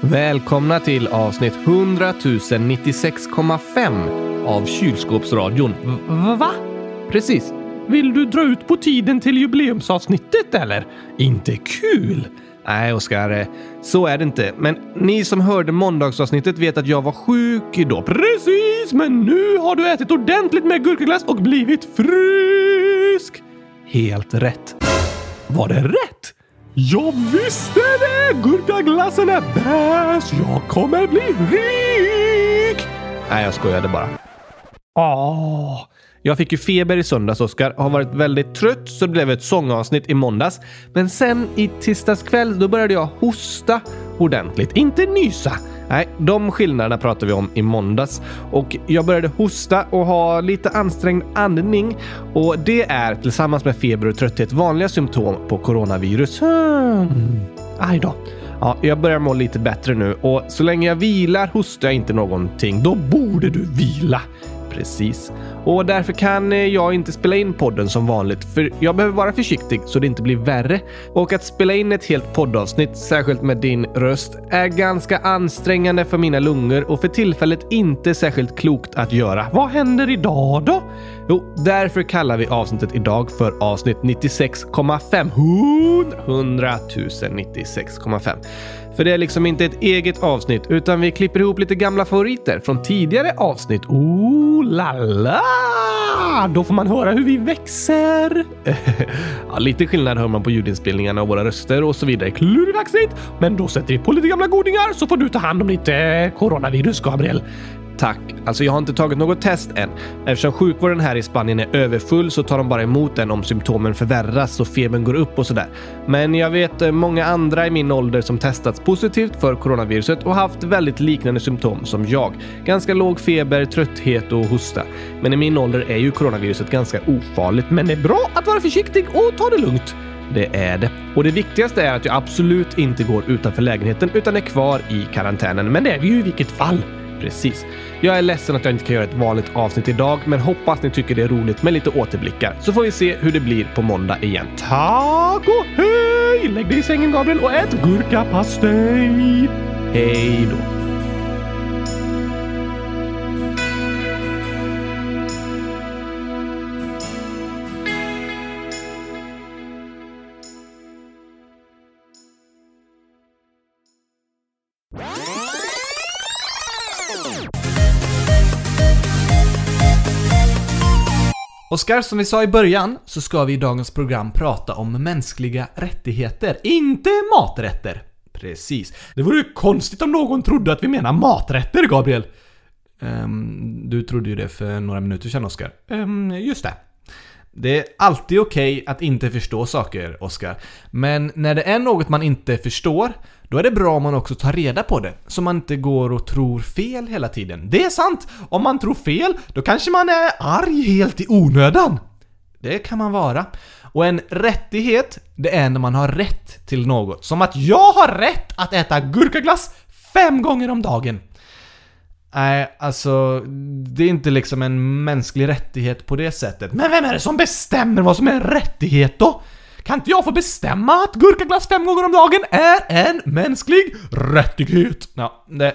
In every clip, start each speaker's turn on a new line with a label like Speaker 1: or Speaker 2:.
Speaker 1: Välkomna till avsnitt 100 096,5 av Kylskåpsradion. V- va? Precis. Vill du dra ut på tiden till jubileumsavsnittet eller? Inte kul! Nej, Oskar, eh, så är det inte. Men ni som hörde måndagsavsnittet vet att jag var sjuk då. Precis, men nu har du ätit ordentligt med gurkaglass och blivit frisk! Helt rätt. Var det rätt? Jag visste det! Gurkaglassen är bäst! Jag kommer bli rik! Nej, jag skojade bara. Åh, jag fick ju feber i söndags, Oskar. Har varit väldigt trött, så det blev ett sångavsnitt i måndags. Men sen i tisdags kväll, då började jag hosta ordentligt. Inte nysa. Nej, de skillnaderna pratade vi om i måndags. Och jag började hosta och ha lite ansträngd andning. Och det är tillsammans med feber och trötthet vanliga symptom på coronavirus. Hmm. Aj då. Ja, jag börjar må lite bättre nu och så länge jag vilar hostar jag inte någonting. Då borde du vila. Precis. Och därför kan eh, jag inte spela in podden som vanligt, för jag behöver vara försiktig så det inte blir värre. Och att spela in ett helt poddavsnitt, särskilt med din röst, är ganska ansträngande för mina lungor och för tillfället inte särskilt klokt att göra. Vad händer idag då? Jo, därför kallar vi avsnittet idag för avsnitt 96,5. 100 096,5. För det är liksom inte ett eget avsnitt, utan vi klipper ihop lite gamla favoriter från tidigare avsnitt. Oh la la! Då får man höra hur vi växer. ja, lite skillnad hör man på ljudinspelningarna och våra röster och så vidare. Klurifaxigt! Men då sätter vi på lite gamla godingar så får du ta hand om lite coronavirus, Gabriel. Tack. Alltså jag har inte tagit något test än. Eftersom sjukvården här i Spanien är överfull så tar de bara emot den om symptomen förvärras och febern går upp och sådär. Men jag vet eh, många andra i min ålder som testats positivt för coronaviruset och haft väldigt liknande symptom som jag. Ganska låg feber, trötthet och hosta. Men i min ålder är ju coronaviruset ganska ofarligt, men det är bra att vara försiktig och ta det lugnt. Det är det. Och det viktigaste är att jag absolut inte går utanför lägenheten utan är kvar i karantänen. Men det är vi ju i vilket fall. Precis. Jag är ledsen att jag inte kan göra ett vanligt avsnitt idag, men hoppas ni tycker det är roligt med lite återblickar. Så får vi se hur det blir på måndag igen. Tack och hej! Lägg dig i sängen Gabriel och ät gurkapastej! Hej då!
Speaker 2: Oskar, som vi sa i början så ska vi i dagens program prata om mänskliga rättigheter, inte maträtter. Precis. Det vore ju konstigt om någon trodde att vi menar maträtter, Gabriel. Um, du trodde ju det för några minuter sedan, Oskar. Um, ehm, just det. Det är alltid okej att inte förstå saker, Oskar. Men när det är något man inte förstår, då är det bra om man också tar reda på det. Så man inte går och tror fel hela tiden. Det är sant! Om man tror fel, då kanske man är arg helt i onödan. Det kan man vara. Och en rättighet, det är när man har rätt till något. Som att jag har rätt att äta gurkaglass fem gånger om dagen. Nej, alltså det är inte liksom en mänsklig rättighet på det sättet. Men vem är det som bestämmer vad som är en rättighet då? Kan inte jag få bestämma att gurkaglass fem gånger om dagen är en mänsklig rättighet? Ja, det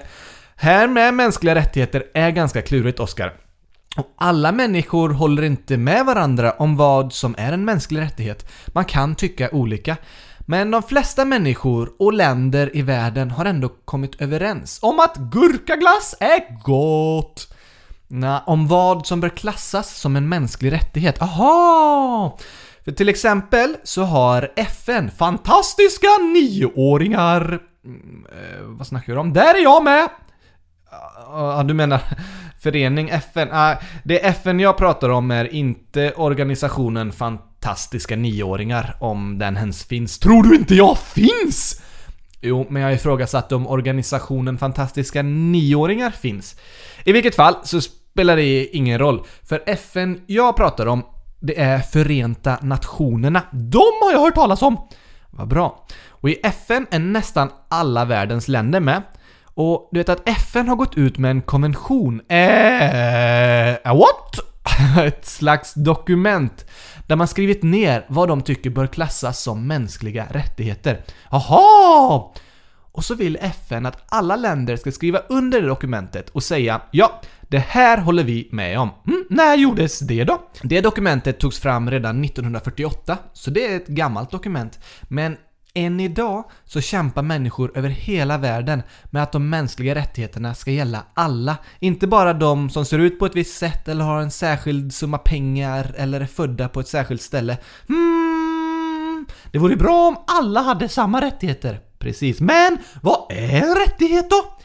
Speaker 2: här med mänskliga rättigheter är ganska klurigt, Oskar. Och alla människor håller inte med varandra om vad som är en mänsklig rättighet. Man kan tycka olika. Men de flesta människor och länder i världen har ändå kommit överens om att gurkaglass är gott. Nå, om vad som bör klassas som en mänsklig rättighet. Aha! För till exempel så har FN fantastiska nioåringar... Mm, eh, vad snackar du om? Där är jag med! Ja, du menar förening FN? Ah, det FN jag pratar om är inte organisationen Fantastiska nioåringar, om den ens finns. Tror du inte jag finns? Jo, men jag ifrågasatte om organisationen Fantastiska nioåringar finns. I vilket fall så spelar det ingen roll, för FN jag pratar om, det är Förenta Nationerna. De har jag hört talas om! Vad bra. Och i FN är nästan alla världens länder med. Och du vet att FN har gått ut med en konvention. Eh, what? Ett slags dokument där man skrivit ner vad de tycker bör klassas som mänskliga rättigheter. Jaha!
Speaker 3: Och så vill FN att alla länder ska skriva under det dokumentet och säga ja, det här håller vi med om. Mm, när gjordes det då? Det dokumentet togs fram redan 1948, så det är ett gammalt dokument. Men än idag så kämpar människor över hela världen med att de mänskliga rättigheterna ska gälla alla. Inte bara de som ser ut på ett visst sätt eller har en särskild summa pengar eller är födda på ett särskilt ställe. Mm, det vore bra om alla hade samma rättigheter. Precis, men vad är en rättighet då?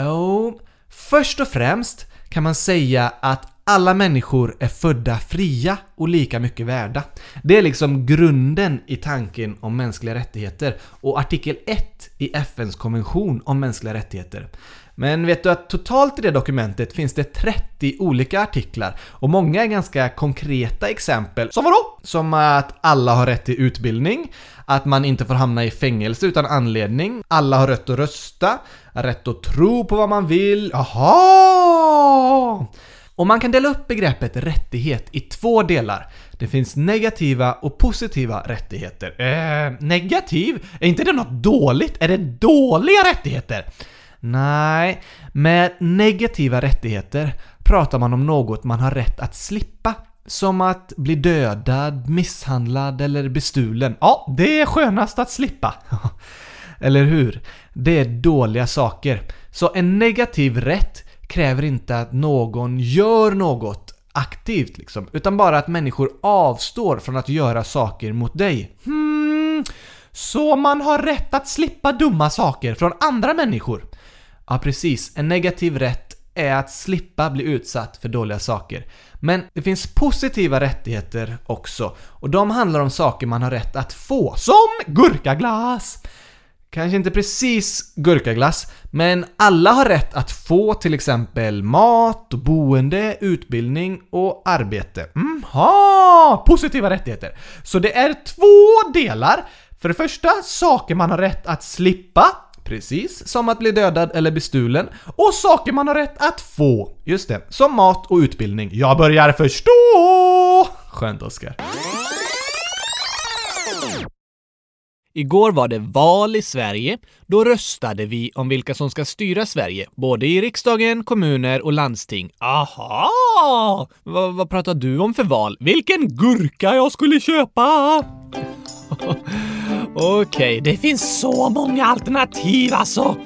Speaker 3: Oh, först och främst kan man säga att alla människor är födda fria och lika mycket värda. Det är liksom grunden i tanken om mänskliga rättigheter och artikel 1 i FNs konvention om mänskliga rättigheter. Men vet du att totalt i det dokumentet finns det 30 olika artiklar och många är ganska konkreta exempel. Som vadå? Som att alla har rätt till utbildning, att man inte får hamna i fängelse utan anledning, alla har rätt att rösta, rätt att tro på vad man vill. Jaha! Och man kan dela upp begreppet rättighet i två delar. Det finns negativa och positiva rättigheter. Eh, negativ? Är inte det något dåligt? Är det dåliga rättigheter? Nej, med negativa rättigheter pratar man om något man har rätt att slippa. Som att bli dödad, misshandlad eller bestulen. Ja, det är skönast att slippa. eller hur? Det är dåliga saker. Så en negativ rätt kräver inte att någon gör något aktivt liksom, utan bara att människor avstår från att göra saker mot dig. Hmm, så man har rätt att slippa dumma saker från andra människor? Ja, precis. En negativ rätt är att slippa bli utsatt för dåliga saker. Men det finns positiva rättigheter också, och de handlar om saker man har rätt att få, som gurkaglass! Kanske inte precis gurkaglass, men alla har rätt att få till exempel mat, boende, utbildning och arbete. Mm, ha positiva rättigheter. Så det är två delar. För det första, saker man har rätt att slippa, precis som att bli dödad eller bestulen. Och saker man har rätt att få, just det, som mat och utbildning. Jag börjar förstå! Skönt Oskar.
Speaker 2: Igår var det val i Sverige. Då röstade vi om vilka som ska styra Sverige, både i riksdagen, kommuner och landsting. Aha! V vad pratar du om för val? Vilken gurka jag skulle köpa? Okej, okay, det finns så många alternativ alltså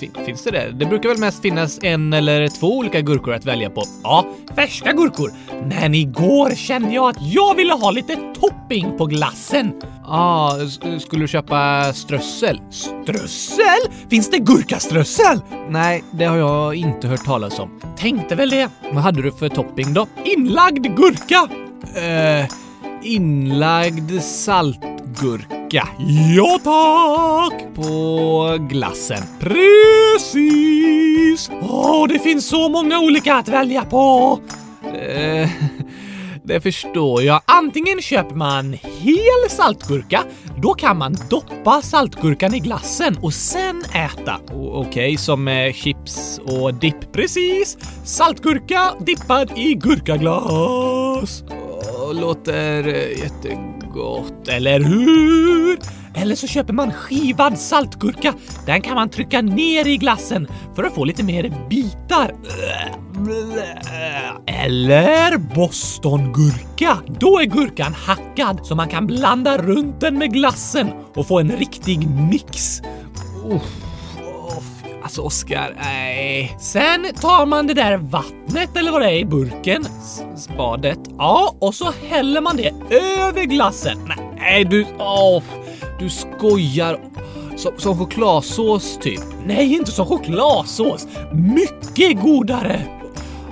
Speaker 2: finns det det? Det brukar väl mest finnas en eller två olika gurkor att välja på. Ja, färska gurkor. Men igår kände jag att jag ville ha lite topping på glassen. Ah, skulle du köpa strössel? Strössel? Finns det gurkaströssel? Nej, det har jag inte hört talas om. Tänkte väl det. Vad hade du för topping då? Inlagd gurka! Eh, inlagd salt gurka. Ja tack! På glassen. Precis! Åh, oh, det finns så många olika att välja på. Eh, det förstår jag. Antingen köper man hel saltgurka, då kan man doppa saltgurkan i glassen och sen äta. Okej, okay, som med chips och dipp. Precis! Saltgurka dippad i gurkaglass. Oh, låter eh, jättegott eller hur? Eller så köper man skivad saltgurka. Den kan man trycka ner i glassen för att få lite mer bitar. Eller bostongurka. Då är gurkan hackad så man kan blanda runt den med glassen och få en riktig mix. Alltså Oskar, nej. Sen tar man det där vattnet eller vad det är i burken, spadet, ja, och så häller man det över glassen. Nej, Nej du, åh, du skojar. Som, som chokladsås typ. Nej, inte som chokladsås. Mycket godare.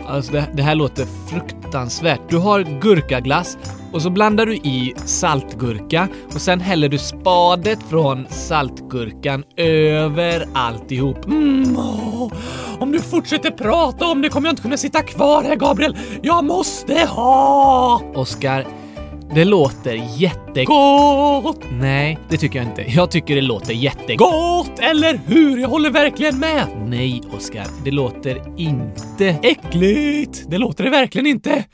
Speaker 2: Alltså det, det här låter fruktansvärt. Du har gurkaglass och så blandar du i saltgurka och sen häller du spadet från saltgurkan över alltihop. Mm, åh. Om du fortsätter prata om det kommer jag inte kunna sitta kvar här, Gabriel. Jag måste ha! Oskar, det låter jättegott! Nej, det tycker jag inte. Jag tycker det låter jättegott, eller hur? Jag håller verkligen med! Nej, Oskar, det låter inte äckligt. Det låter det verkligen inte.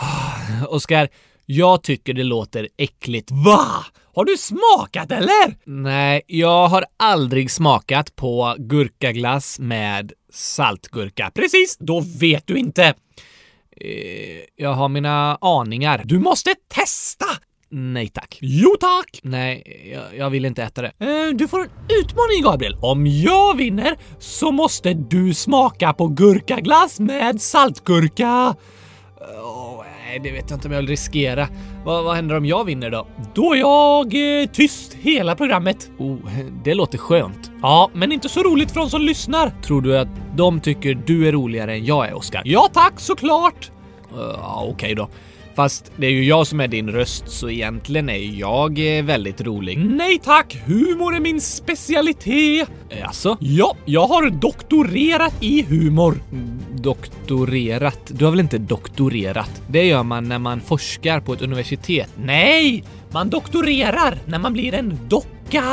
Speaker 2: Oskar, jag tycker det låter äckligt. Va?
Speaker 4: Har du smakat eller?
Speaker 5: Nej, jag har aldrig smakat på gurkaglass med saltgurka.
Speaker 4: Precis, då vet du inte.
Speaker 5: Eh, Jag har mina aningar.
Speaker 4: Du måste testa!
Speaker 5: Nej tack.
Speaker 4: Jo tack!
Speaker 5: Nej, jag, jag vill inte äta det.
Speaker 4: Eh, Du får en utmaning Gabriel. Om jag vinner så måste du smaka på gurkaglass med saltgurka.
Speaker 5: Åh, nej, det vet jag inte om jag vill riskera. Vad, vad händer om jag vinner då?
Speaker 4: Då är jag eh, tyst hela programmet.
Speaker 5: Oh, det låter skönt.
Speaker 4: Ja, men inte så roligt för de som lyssnar.
Speaker 5: Tror du att de tycker du är roligare än jag är, Oskar?
Speaker 4: Ja tack, såklart!
Speaker 5: Ja, okej då. Fast det är ju jag som är din röst, så egentligen är jag eh, väldigt rolig.
Speaker 4: Nej tack, humor är min specialitet.
Speaker 5: Alltså?
Speaker 4: Ja, jag har doktorerat i humor.
Speaker 5: Doktorerat? Du har väl inte doktorerat? Det gör man när man forskar på ett universitet.
Speaker 4: Nej, man doktorerar när man blir en docka.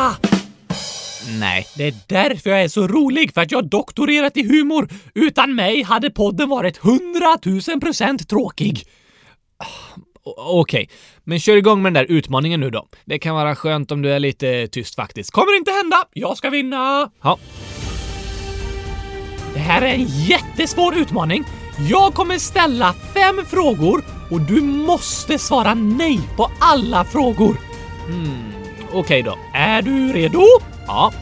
Speaker 5: Nej.
Speaker 4: Det är därför jag är så rolig, för att jag har doktorerat i humor. Utan mig hade podden varit 100 000 procent tråkig.
Speaker 5: Ah, okej, Okej, men kör igång med den där utmaningen nu då. Det kan vara skönt om du är lite tyst faktiskt.
Speaker 4: Kommer inte hända. Jag ska vinna.
Speaker 5: Ja.
Speaker 4: Det här är en jättesvår utmaning. Jag kommer ställa fem frågor och du måste svara nej på alla frågor.
Speaker 5: Hmm, okej då.
Speaker 4: Är du redo?
Speaker 5: Ja.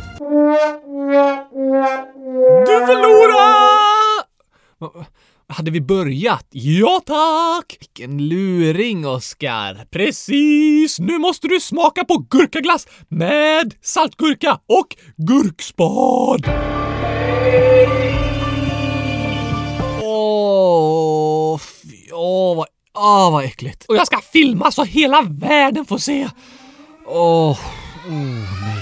Speaker 4: Du förlorar!
Speaker 5: Hade vi börjat?
Speaker 4: Ja tack!
Speaker 5: Vilken luring, Oskar.
Speaker 4: Precis! Nu måste du smaka på gurkaglass med saltgurka och gurkspad.
Speaker 5: Åh, fy- åh, vad, oh, vad äckligt.
Speaker 4: Och jag ska filma så hela världen får se.
Speaker 5: Åh, oh, nej.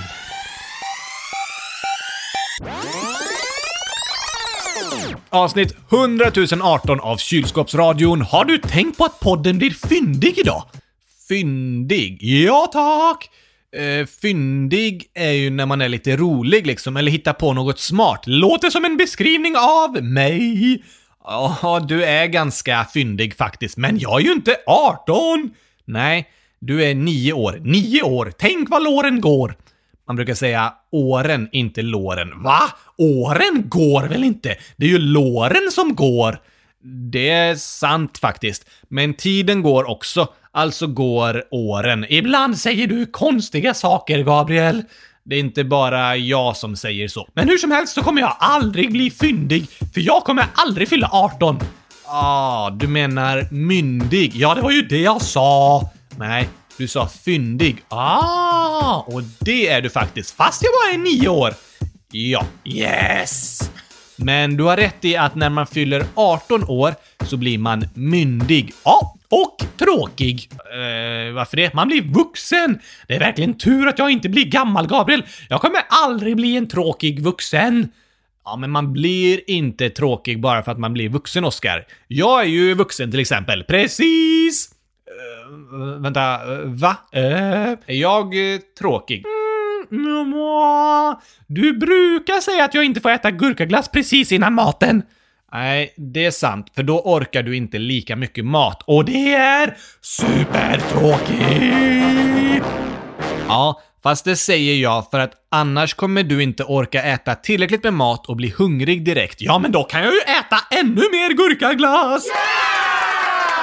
Speaker 2: Avsnitt 100 018 av Kylskåpsradion. Har du tänkt på att podden blir fyndig idag? Fyndig? Ja, tack! Eh, fyndig är ju när man är lite rolig liksom, eller hittar på något smart. Låter som en beskrivning av mig. Ja, du är ganska fyndig faktiskt, men jag är ju inte 18! Nej, du är 9 år. 9 år! Tänk vad låren går! Man brukar säga åren, inte låren. Va? Åren går väl inte? Det är ju låren som går. Det är sant faktiskt. Men tiden går också. Alltså går åren. Ibland säger du konstiga saker, Gabriel. Det är inte bara jag som säger så. Men hur som helst så kommer jag aldrig bli fyndig, för jag kommer aldrig fylla 18. Ah, du menar myndig? Ja, det var ju det jag sa. Nej, du sa fyndig. Ah, och det är du faktiskt, fast jag bara är nio år. Ja, yes! Men du har rätt i att när man fyller 18 år så blir man myndig. Ja, och tråkig. Eh, varför det? Man blir vuxen. Det är verkligen tur att jag inte blir gammal, Gabriel. Jag kommer aldrig bli en tråkig vuxen. Ja, men man blir inte tråkig bara för att man blir vuxen, Oscar. Jag är ju vuxen till exempel. Precis! Eh, vänta, eh, va? Eh, är jag eh, tråkig? Mm, mwah. du brukar säga att jag inte får äta gurkaglass precis innan maten. Nej, det är sant, för då orkar du inte lika mycket mat. Och det är supertråkigt! Ja, fast det säger jag för att annars kommer du inte orka äta tillräckligt med mat och bli hungrig direkt. Ja, men då kan jag ju äta ännu mer gurkaglass!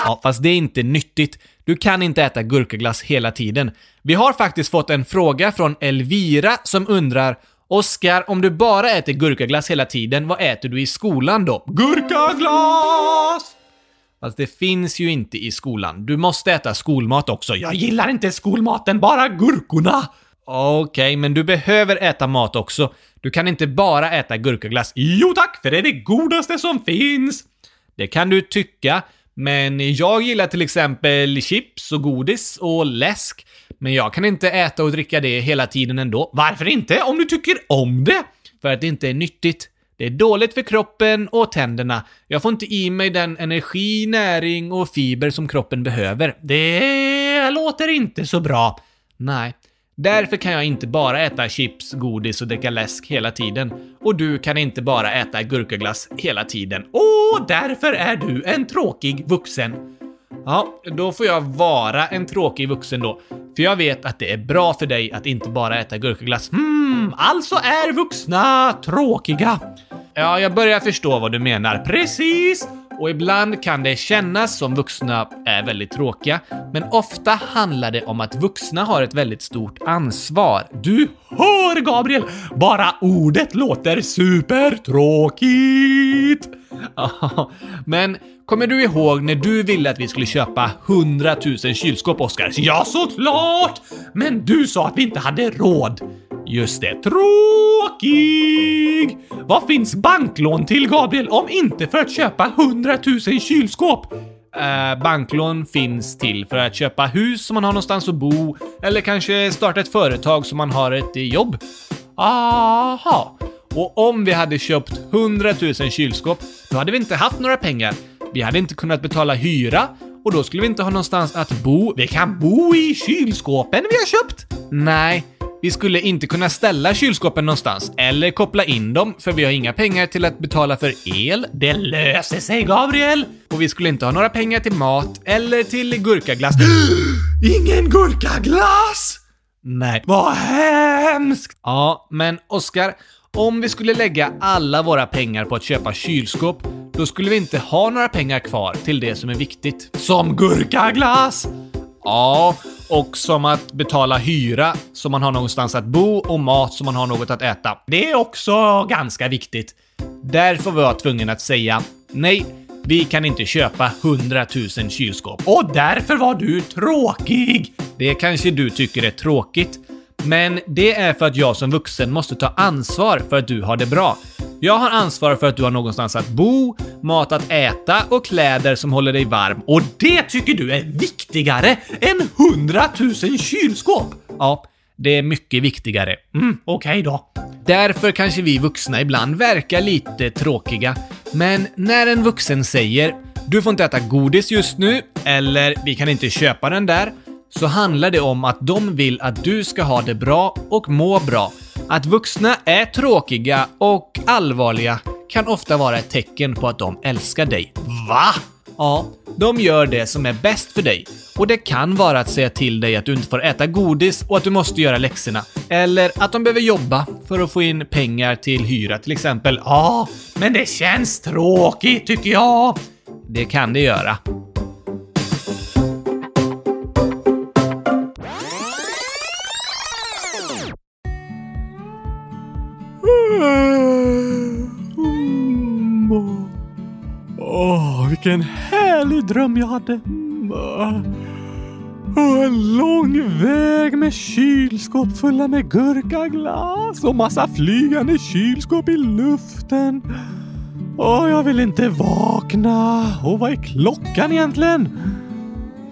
Speaker 2: Ja, fast det är inte nyttigt. Du kan inte äta gurkaglass hela tiden. Vi har faktiskt fått en fråga från Elvira som undrar Oskar, om du bara äter gurkaglass hela tiden, vad äter du i skolan då? Gurkaglass! Fast det finns ju inte i skolan. Du måste äta skolmat också. Jag gillar inte skolmaten, bara gurkorna! Okej, men du behöver äta mat också. Du kan inte bara äta gurkaglass. Jo tack, för det är det godaste som finns! Det kan du tycka, men jag gillar till exempel chips och godis och läsk. Men jag kan inte äta och dricka det hela tiden ändå. Varför inte? Om du tycker om det! För att det inte är nyttigt. Det är dåligt för kroppen och tänderna. Jag får inte i mig den energi, näring och fiber som kroppen behöver. Det låter inte så bra. Nej. Därför kan jag inte bara äta chips, godis och dricka läsk hela tiden. Och du kan inte bara äta gurkaglass hela tiden. Och därför är du en tråkig vuxen.
Speaker 6: Ja, då får jag vara en tråkig vuxen då. För jag vet att det är bra för dig att inte bara äta gurkaglass.
Speaker 2: Hmm, alltså är vuxna tråkiga.
Speaker 6: Ja, jag börjar förstå vad du menar. Precis! Och ibland kan det kännas som vuxna är väldigt tråkiga, men ofta handlar det om att vuxna har ett väldigt stort ansvar.
Speaker 2: Du hör Gabriel! Bara ordet låter supertråkigt.
Speaker 6: Men kommer du ihåg när du ville att vi skulle köpa 100 000 kylskåp, Oskar?
Speaker 2: Ja, såklart! Men du sa att vi inte hade råd.
Speaker 6: Just det.
Speaker 2: Tråkig! Vad finns banklån till, Gabriel, om inte för att köpa 100 000 kylskåp?
Speaker 6: Eh, banklån finns till för att köpa hus som man har någonstans att bo, eller kanske starta ett företag som man har ett jobb.
Speaker 2: Aha.
Speaker 6: Och om vi hade köpt 100 000 kylskåp, då hade vi inte haft några pengar. Vi hade inte kunnat betala hyra och då skulle vi inte ha någonstans att bo.
Speaker 2: Vi kan bo i kylskåpen vi har köpt.
Speaker 6: Nej, vi skulle inte kunna ställa kylskåpen någonstans eller koppla in dem för vi har inga pengar till att betala för el.
Speaker 2: Det löser sig, Gabriel.
Speaker 6: Och vi skulle inte ha några pengar till mat eller till gurkaglass.
Speaker 2: Ingen gurkaglass!
Speaker 6: Nej.
Speaker 2: Vad hemskt!
Speaker 6: Ja, men Oskar, om vi skulle lägga alla våra pengar på att köpa kylskåp, då skulle vi inte ha några pengar kvar till det som är viktigt.
Speaker 2: Som gurkaglass!
Speaker 6: Ja, och som att betala hyra så man har någonstans att bo och mat så man har något att äta.
Speaker 2: Det är också ganska viktigt.
Speaker 6: Därför var jag tvungen att säga nej, vi kan inte köpa 100 000 kylskåp.
Speaker 2: Och därför var du tråkig!
Speaker 6: Det kanske du tycker är tråkigt, men det är för att jag som vuxen måste ta ansvar för att du har det bra. Jag har ansvar för att du har någonstans att bo, mat att äta och kläder som håller dig varm.
Speaker 2: Och det tycker du är viktigare än 100 000 kylskåp?
Speaker 6: Ja, det är mycket viktigare.
Speaker 2: Mm, okej okay då.
Speaker 6: Därför kanske vi vuxna ibland verkar lite tråkiga. Men när en vuxen säger “Du får inte äta godis just nu” eller “Vi kan inte köpa den där” så handlar det om att de vill att du ska ha det bra och må bra. Att vuxna är tråkiga och allvarliga kan ofta vara ett tecken på att de älskar dig.
Speaker 2: Va?
Speaker 6: Ja, de gör det som är bäst för dig. Och det kan vara att säga till dig att du inte får äta godis och att du måste göra läxorna. Eller att de behöver jobba för att få in pengar till hyra till exempel.
Speaker 2: Ja, men det känns tråkigt tycker jag.
Speaker 6: Det kan det göra.
Speaker 2: Vilken härlig dröm jag hade. Och en lång väg med kylskåp fulla med gurkaglass och massa flygande kylskåp i luften. Åh, jag vill inte vakna. Och vad är klockan egentligen?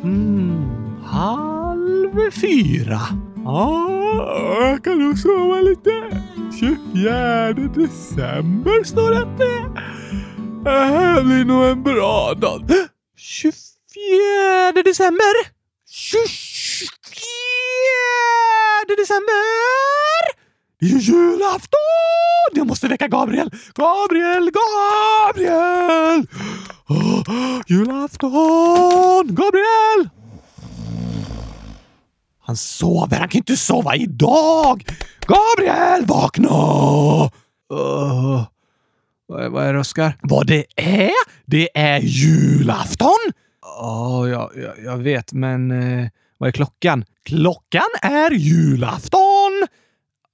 Speaker 2: Hmm, halv fyra. Ja, jag kan nog sova lite. 24 december står det att det. Det här blir nog en bra dag. 24 december? 24 december! Det är ju julafton! Jag måste väcka Gabriel! Gabriel! Gabriel! Oh, julafton! Gabriel! Han sover. Han kan inte sova idag! Gabriel, vakna! Uh,
Speaker 7: Vad, är det, Oskar?
Speaker 2: vad det är? Det är julafton!
Speaker 7: Ja, jag, jag, jag vet, men eh, vad är klockan?
Speaker 2: Klockan är julafton!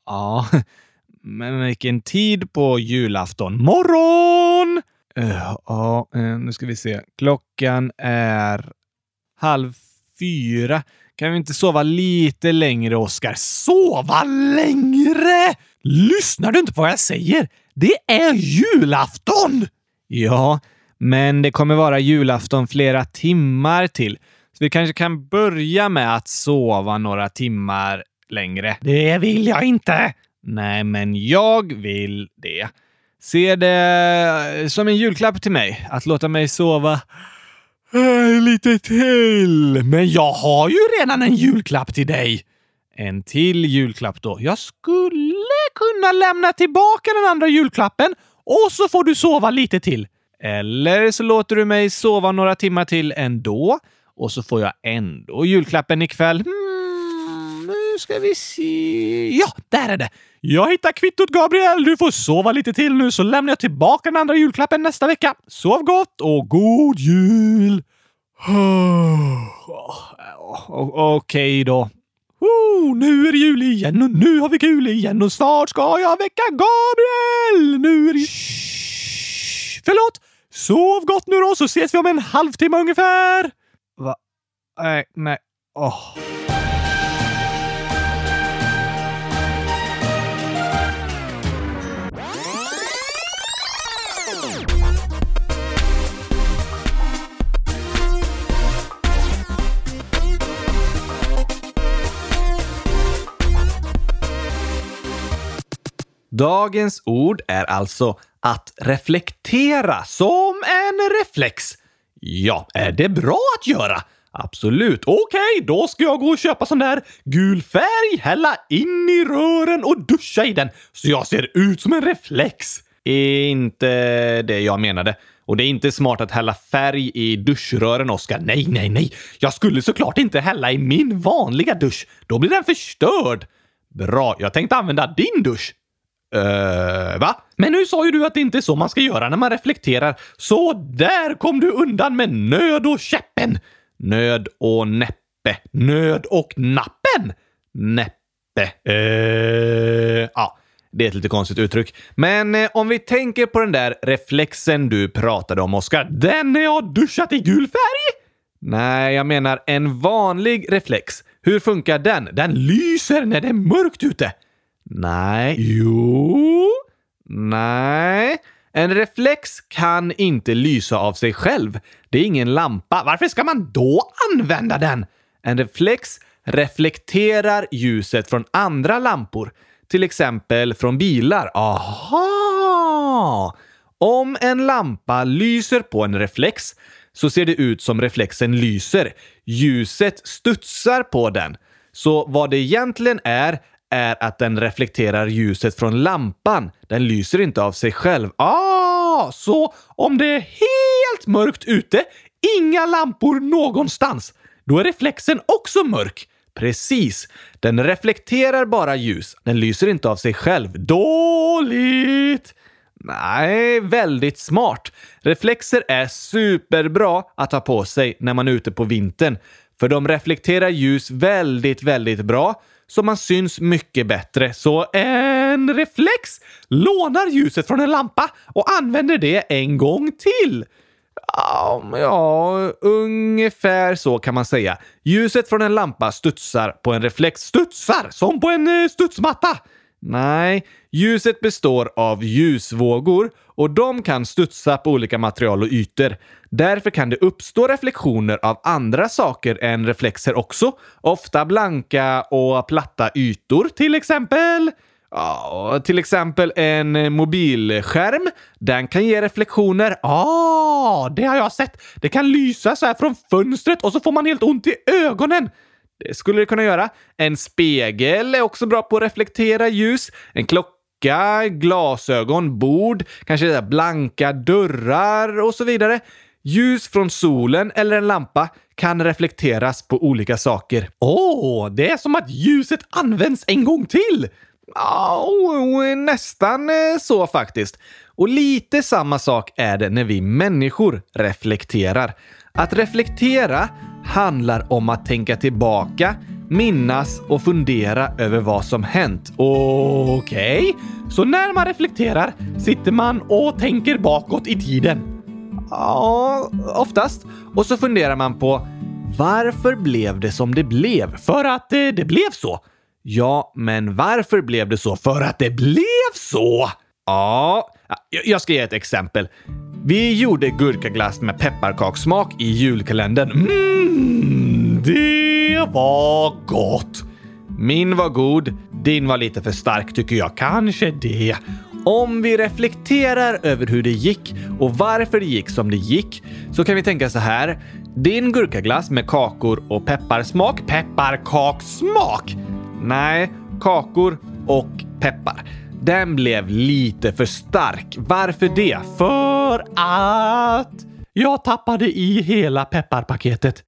Speaker 7: Ja, men vilken tid på julafton?
Speaker 2: Morgon!
Speaker 7: Eh, Ja, eh, nu ska vi se. Klockan är halv fyra. Kan vi inte sova lite längre, Oskar?
Speaker 2: Sova längre! Lyssnar du inte på vad jag säger? Det är julafton!
Speaker 7: Ja, men det kommer vara julafton flera timmar till. Så vi kanske kan börja med att sova några timmar längre.
Speaker 2: Det vill jag inte.
Speaker 7: Nej, men jag vill det. Se det som en julklapp till mig, att låta mig sova
Speaker 2: Äh, lite till. Men jag har ju redan en julklapp till dig
Speaker 7: en till julklapp då.
Speaker 2: Jag skulle kunna lämna tillbaka den andra julklappen och så får du sova lite till.
Speaker 7: Eller så låter du mig sova några timmar till ändå
Speaker 8: och så får jag ändå julklappen ikväll. Hmm, nu ska vi se. Ja, där är det!
Speaker 9: Jag hittar kvittot Gabriel. Du får sova lite till nu så lämnar jag tillbaka den andra julklappen nästa vecka. Sov gott och god jul!
Speaker 8: Okej då.
Speaker 9: Woo, nu är det jul igen och nu har vi kul igen och snart ska jag väcka Gabriel! Nu är det... Shh, förlåt! Sov gott nu då så ses vi om en halvtimme ungefär!
Speaker 8: Va? Nej, nej. Åh.
Speaker 2: Dagens ord är alltså att reflektera som en reflex. Ja, är det bra att göra? Absolut. Okej, då ska jag gå och köpa sån där gul färg, hälla in i rören och duscha i den så jag ser ut som en reflex. Inte det jag menade. Och det är inte smart att hälla färg i duschrören, Oskar. Nej, nej, nej. Jag skulle såklart inte hälla i min vanliga dusch. Då blir den förstörd. Bra, jag tänkte använda din dusch. Uh, va? Men nu sa ju du att det inte är så man ska göra när man reflekterar. Så där kom du undan med nöd och käppen! Nöd och näppe. Nöd och nappen? Näppe. Uh, ja, det är ett lite konstigt uttryck. Men eh, om vi tänker på den där reflexen du pratade om, Oskar. Den när jag duschat i gul färg? Nej, jag menar en vanlig reflex. Hur funkar den? Den lyser när det är mörkt ute. Nej. Jo. Nej. En reflex kan inte lysa av sig själv. Det är ingen lampa. Varför ska man då använda den? En reflex reflekterar ljuset från andra lampor. Till exempel från bilar. Aha! Om en lampa lyser på en reflex så ser det ut som reflexen lyser. Ljuset studsar på den. Så vad det egentligen är, är att den reflekterar ljuset från lampan. Den lyser inte av sig själv. Ah, så om det är helt mörkt ute, inga lampor någonstans, då är reflexen också mörk. Precis. Den reflekterar bara ljus. Den lyser inte av sig själv. Dåligt! Nej, väldigt smart. Reflexer är superbra att ha på sig när man är ute på vintern. För de reflekterar ljus väldigt, väldigt bra så man syns mycket bättre. Så en reflex lånar ljuset från en lampa och använder det en gång till. Ja, ungefär så kan man säga. Ljuset från en lampa studsar på en reflex. Studsar? Som på en eh, studsmatta? Nej, ljuset består av ljusvågor och de kan studsa på olika material och ytor. Därför kan det uppstå reflektioner av andra saker än reflexer också. Ofta blanka och platta ytor, till exempel. Ja, till exempel en mobilskärm. Den kan ge reflektioner. Ja, ah, det har jag sett. Det kan lysa så här från fönstret och så får man helt ont i ögonen. Det skulle det kunna göra. En spegel är också bra på att reflektera ljus. En klocka, glasögon, bord, kanske blanka dörrar och så vidare. Ljus från solen eller en lampa kan reflekteras på olika saker. Åh, oh, det är som att ljuset används en gång till! Oh, nästan eh, så faktiskt. Och lite samma sak är det när vi människor reflekterar. Att reflektera handlar om att tänka tillbaka, minnas och fundera över vad som hänt. Okej, okay. så när man reflekterar sitter man och tänker bakåt i tiden? Ja, oftast. Och så funderar man på varför blev det som det blev? För att det, det blev så. Ja, men varför blev det så? För att det blev så! Ja, jag ska ge ett exempel. Vi gjorde gurkaglass med pepparkakssmak i julkalendern. Mm, det var gott! Min var god, din var lite för stark tycker jag. Kanske det. Om vi reflekterar över hur det gick och varför det gick som det gick så kan vi tänka så här. Din gurkaglass med kakor och pepparsmak. pepparkaksmak? Nej, kakor och peppar. Den blev lite för stark. Varför det? För att jag tappade i hela pepparpaketet.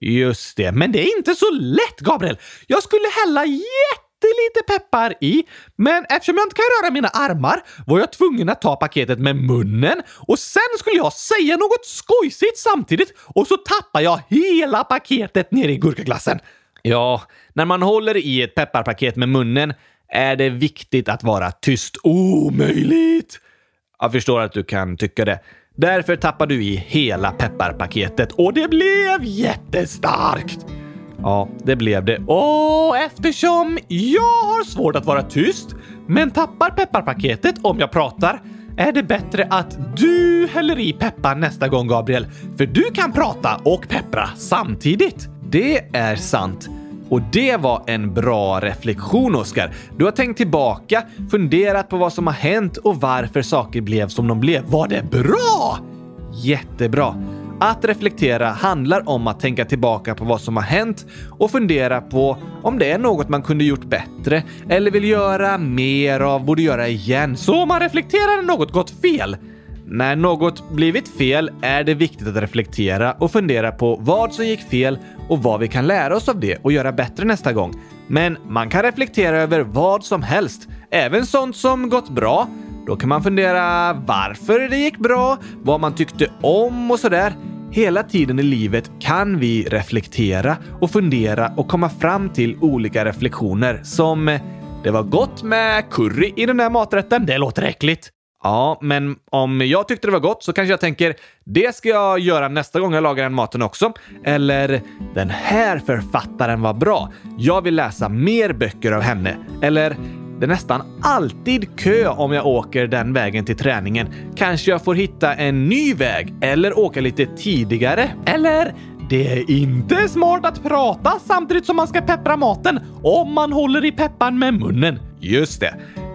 Speaker 2: Just det, men det är inte så lätt, Gabriel. Jag skulle hälla jättelite peppar i, men eftersom jag inte kan röra mina armar var jag tvungen att ta paketet med munnen och sen skulle jag säga något skojsigt samtidigt och så tappar jag hela paketet ner i gurkaglassen. Ja, när man håller i ett pepparpaket med munnen är det viktigt att vara tyst. Omöjligt! Jag förstår att du kan tycka det. Därför tappar du i hela pepparpaketet och det blev jättestarkt. Ja, det blev det. Och eftersom jag har svårt att vara tyst, men tappar pepparpaketet om jag pratar, är det bättre att du häller i peppar nästa gång, Gabriel. För du kan prata och peppra samtidigt. Det är sant. Och det var en bra reflektion, Oskar. Du har tänkt tillbaka, funderat på vad som har hänt och varför saker blev som de blev. Var det bra? Jättebra. Att reflektera handlar om att tänka tillbaka på vad som har hänt och fundera på om det är något man kunde gjort bättre eller vill göra mer av, borde göra igen. Så om man reflekterar när något gått fel. När något blivit fel är det viktigt att reflektera och fundera på vad som gick fel och vad vi kan lära oss av det och göra bättre nästa gång. Men man kan reflektera över vad som helst, även sånt som gått bra. Då kan man fundera varför det gick bra, vad man tyckte om och sådär. Hela tiden i livet kan vi reflektera och fundera och komma fram till olika reflektioner som det var gott med curry i den där maträtten. Det låter äckligt. Ja, men om jag tyckte det var gott så kanske jag tänker det ska jag göra nästa gång jag lagar den maten också. Eller den här författaren var bra. Jag vill läsa mer böcker av henne. Eller det är nästan alltid kö om jag åker den vägen till träningen. Kanske jag får hitta en ny väg eller åka lite tidigare. Eller det är inte smart att prata samtidigt som man ska peppra maten om man håller i pepparn med munnen. Just det.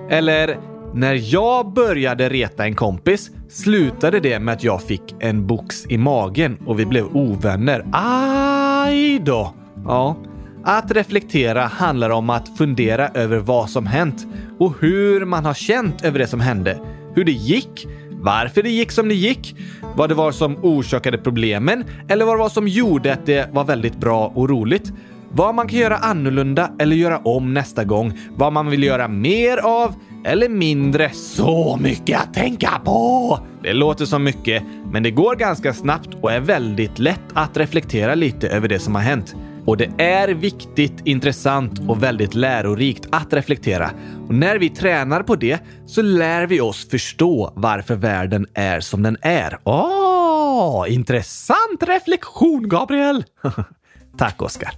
Speaker 2: Eller när jag började reta en kompis slutade det med att jag fick en box i magen och vi blev ovänner. Aj då! Ja, att reflektera handlar om att fundera över vad som hänt och hur man har känt över det som hände. Hur det gick, varför det gick som det gick, vad det var som orsakade problemen eller vad det var som gjorde att det var väldigt bra och roligt. Vad man kan göra annorlunda eller göra om nästa gång. Vad man vill göra mer av eller mindre. Så mycket att tänka på! Det låter som mycket, men det går ganska snabbt och är väldigt lätt att reflektera lite över det som har hänt. Och det är viktigt, intressant och väldigt lärorikt att reflektera. Och när vi tränar på det så lär vi oss förstå varför världen är som den är. Åh, intressant reflektion, Gabriel! Tack, Oskar.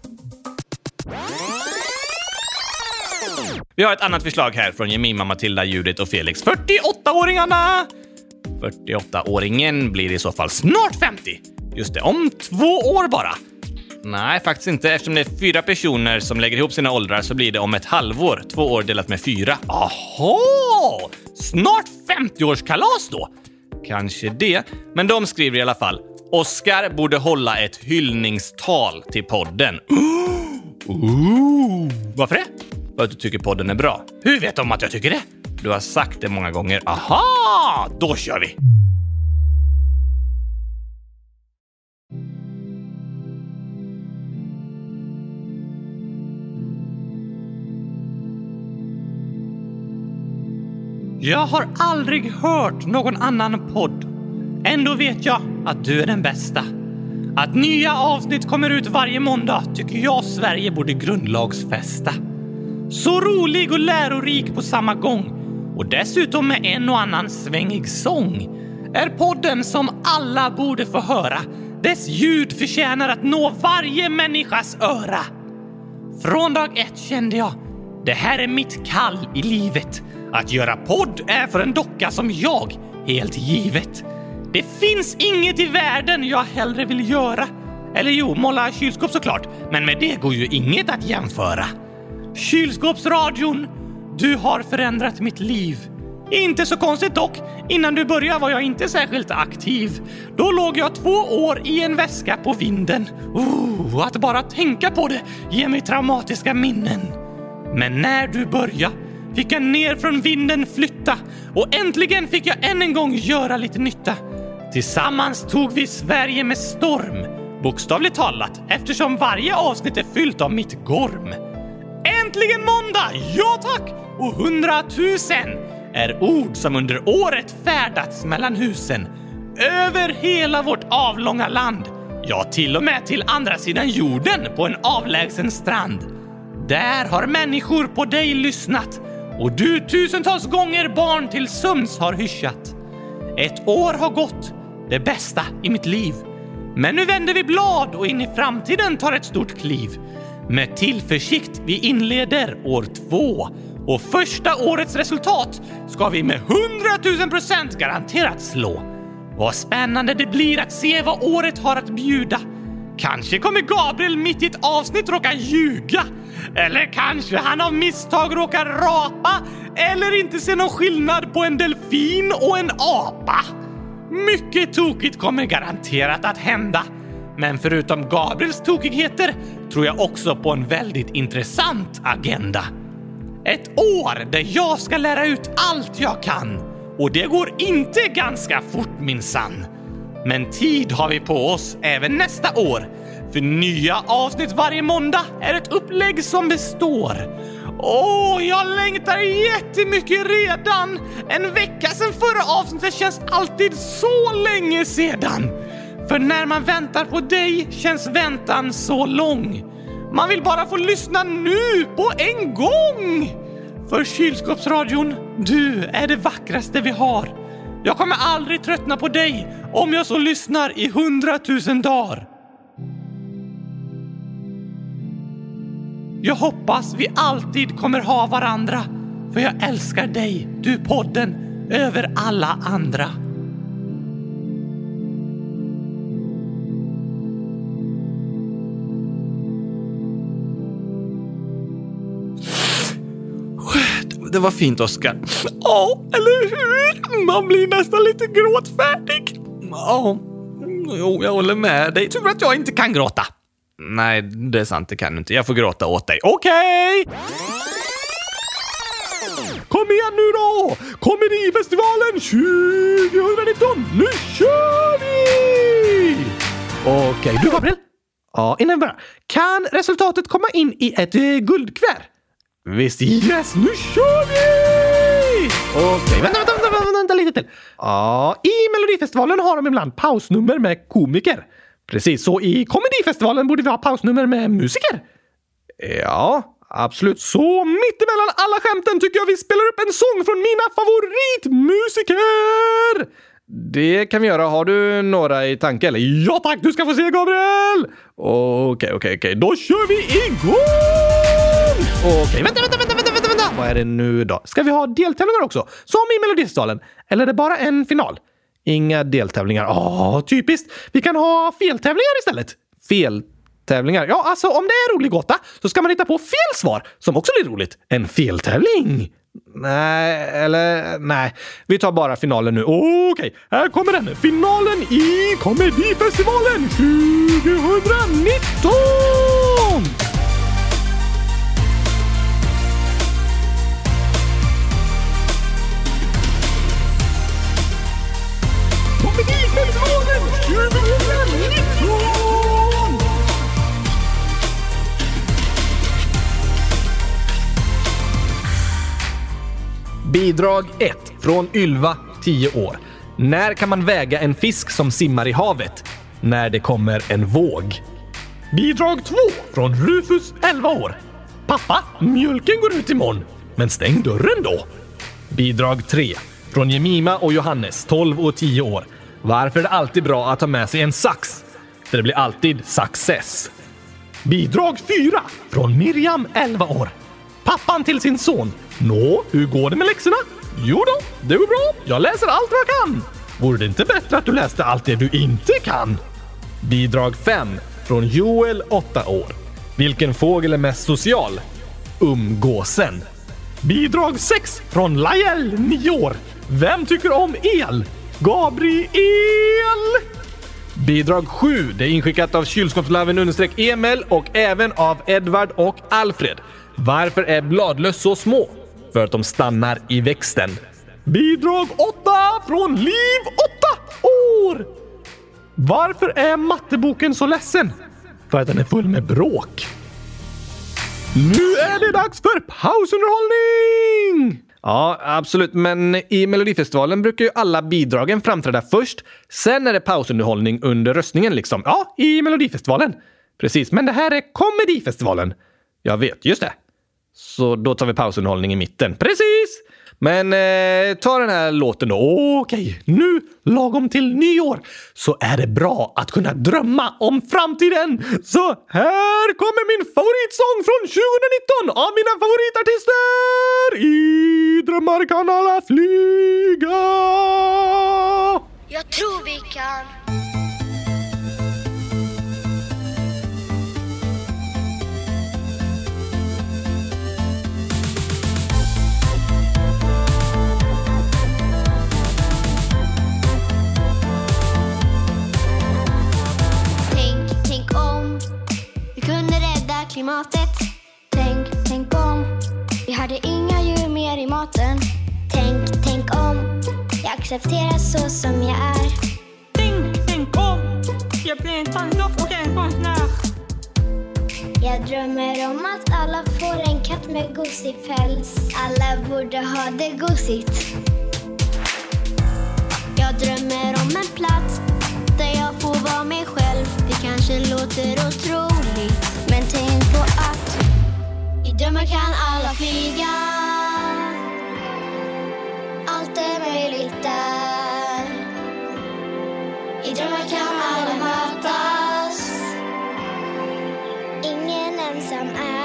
Speaker 2: Vi har ett annat förslag här från Jemima, Matilda, Judith och Felix. 48-åringarna! 48-åringen blir i så fall snart 50. Just det, om två år bara. Nej, faktiskt inte. Eftersom det är fyra personer som lägger ihop sina åldrar så blir det om ett halvår. Två år delat med fyra. Aha! Snart 50-årskalas då? Kanske det. Men de skriver i alla fall. Oscar borde hålla ett hyllningstal till podden. Ooh. Varför det? För att du tycker podden är bra. Hur vet de att jag tycker det? Du har sagt det många gånger. Aha! Då kör vi! Jag har aldrig hört någon annan podd. Ändå vet jag att du är den bästa. Att nya avsnitt kommer ut varje måndag tycker jag Sverige borde grundlagsfästa. Så rolig och lärorik på samma gång och dessutom med en och annan svängig sång är podden som alla borde få höra. Dess ljud förtjänar att nå varje människas öra. Från dag ett kände jag, det här är mitt kall i livet. Att göra podd är för en docka som jag, helt givet. Det finns inget i världen jag hellre vill göra. Eller jo, måla kylskåp såklart, men med det går ju inget att jämföra. Kylskåpsradion, du har förändrat mitt liv. Inte så konstigt dock. Innan du började var jag inte särskilt aktiv. Då låg jag två år i en väska på vinden. Oh, att bara tänka på det ger mig traumatiska minnen. Men när du började fick jag ner från vinden flytta och äntligen fick jag än en gång göra lite nytta. Tillsammans tog vi Sverige med storm. Bokstavligt talat, eftersom varje avsnitt är fyllt av mitt gorm. Äntligen måndag! Ja tack! Och hundratusen är ord som under året färdats mellan husen. Över hela vårt avlånga land. Ja, till och med till andra sidan jorden på en avlägsen strand. Där har människor på dig lyssnat och du tusentals gånger barn till sömns har hyschat. Ett år har gått, det bästa i mitt liv. Men nu vänder vi blad och in i framtiden tar ett stort kliv. Med tillförsikt vi inleder år två och första årets resultat ska vi med 100 000 procent garanterat slå. Vad spännande det blir att se vad året har att bjuda. Kanske kommer Gabriel mitt i ett avsnitt råka ljuga. Eller kanske han av misstag råkar rapa eller inte se någon skillnad på en delfin och en apa. Mycket tokigt kommer garanterat att hända. Men förutom Gabriels tokigheter tror jag också på en väldigt intressant agenda. Ett år där jag ska lära ut allt jag kan. Och det går inte ganska fort minsann. Men tid har vi på oss även nästa år. För nya avsnitt varje måndag är ett upplägg som består. Åh, jag längtar jättemycket redan! En vecka sedan förra avsnittet känns alltid så länge sedan. För när man väntar på dig känns väntan så lång. Man vill bara få lyssna nu på en gång! För kylskåpsradion, du är det vackraste vi har. Jag kommer aldrig tröttna på dig om jag så lyssnar i hundratusen dagar. Jag hoppas vi alltid kommer ha varandra, för jag älskar dig, du podden, över alla andra. Vad fint, Oskar. Ja, eller hur? Man blir nästan lite gråtfärdig. Ja, jo, jag håller med dig. Tur att jag inte kan gråta. Nej, det är sant. Det kan du inte. Jag får gråta åt dig. Okej! Okay. Kom igen nu då! Komedifestivalen 2019! Nu kör vi! Okej, okay. du Gabriel? Ja, innan vi börjar. Kan resultatet komma in i ett eh, guldkuvert? Visst, yes, nu kör vi! Okej, okay. vänta, vänta, vänta, vänta, vänta lite till. Ja, i Melodifestivalen har de ibland pausnummer med komiker. Precis, så i Komedifestivalen borde vi ha pausnummer med musiker. Ja, absolut. Så mittemellan alla skämten tycker jag vi spelar upp en sång från mina favoritmusiker! Det kan vi göra. Har du några i tanke eller? Ja tack, du ska få se Gabriel! Okej, okej, okej. Då kör vi igång! Okej, vänta, vänta, vänta, vänta, vänta, vänta! Vad är det nu då? Ska vi ha deltävlingar också? Som i Melodifestivalen? Eller är det bara en final? Inga deltävlingar. Åh, typiskt! Vi kan ha feltävlingar istället. Feltävlingar? Ja, alltså om det är en rolig gåta så ska man hitta på fel svar som också blir roligt. En feltävling! Nej, eller nej. Vi tar bara finalen nu. Okej, okay, här kommer den. Finalen i Komedifestivalen 2019! Bidrag 1 från Ylva, 10 år. När kan man väga en fisk som simmar i havet? När det kommer en våg. Bidrag 2 från Rufus, 11 år. Pappa, mjölken går ut imorgon. Men stäng dörren då. Bidrag 3 från Jemima och Johannes, 12 och 10 år. Varför är det alltid bra att ha med sig en sax? För det blir alltid success. Bidrag 4 från Miriam, 11 år. Pappan till sin son. Nå, hur går det med läxorna? Jo då, det går bra. Jag läser allt vad jag kan. Vore det inte bättre att du läste allt det du inte kan? Bidrag 5 från Joel, 8 år. Vilken fågel är mest social? Umgåsen. Bidrag 6 från Lajel, 9 år. Vem tycker om el? Gabriel! Bidrag 7. Det är inskickat av kylskåpslarven Emil och även av Edvard och Alfred. Varför är bladlöss så små? För att de stannar i växten. Bidrag 8 från Liv 8 år! Varför är matteboken så ledsen? För att den är full med bråk. Nu är det dags för pausunderhållning! Ja, absolut. Men i Melodifestivalen brukar ju alla bidragen framträda först. Sen är det pausunderhållning under röstningen liksom. Ja, i Melodifestivalen. Precis, men det här är Komedifestivalen. Jag vet, just det. Så då tar vi pausunderhållning i mitten. Precis! Men eh, ta den här låten då. Okej, nu lagom till nyår så är det bra att kunna drömma om framtiden. Så här kommer min favoritsång från 2019 av mina favoritartister. I drömmar kan alla flyga.
Speaker 10: Jag tror vi kan. Klimatet. Tänk, tänk om vi hade inga djur mer i maten. Tänk, tänk om jag accepterar så som jag är.
Speaker 11: Tänk, tänk om jag blir en tandlopp och en konstnär.
Speaker 10: Jag drömmer om att alla får en katt med gosig päls. Alla borde ha det gosigt. Jag drömmer om en plats där jag får vara mig själv. Det kanske låter otroligt, på att i drömmar kan alla flyga. Allt är möjligt där. I drömmar kan alla mötas. Ingen ensam är.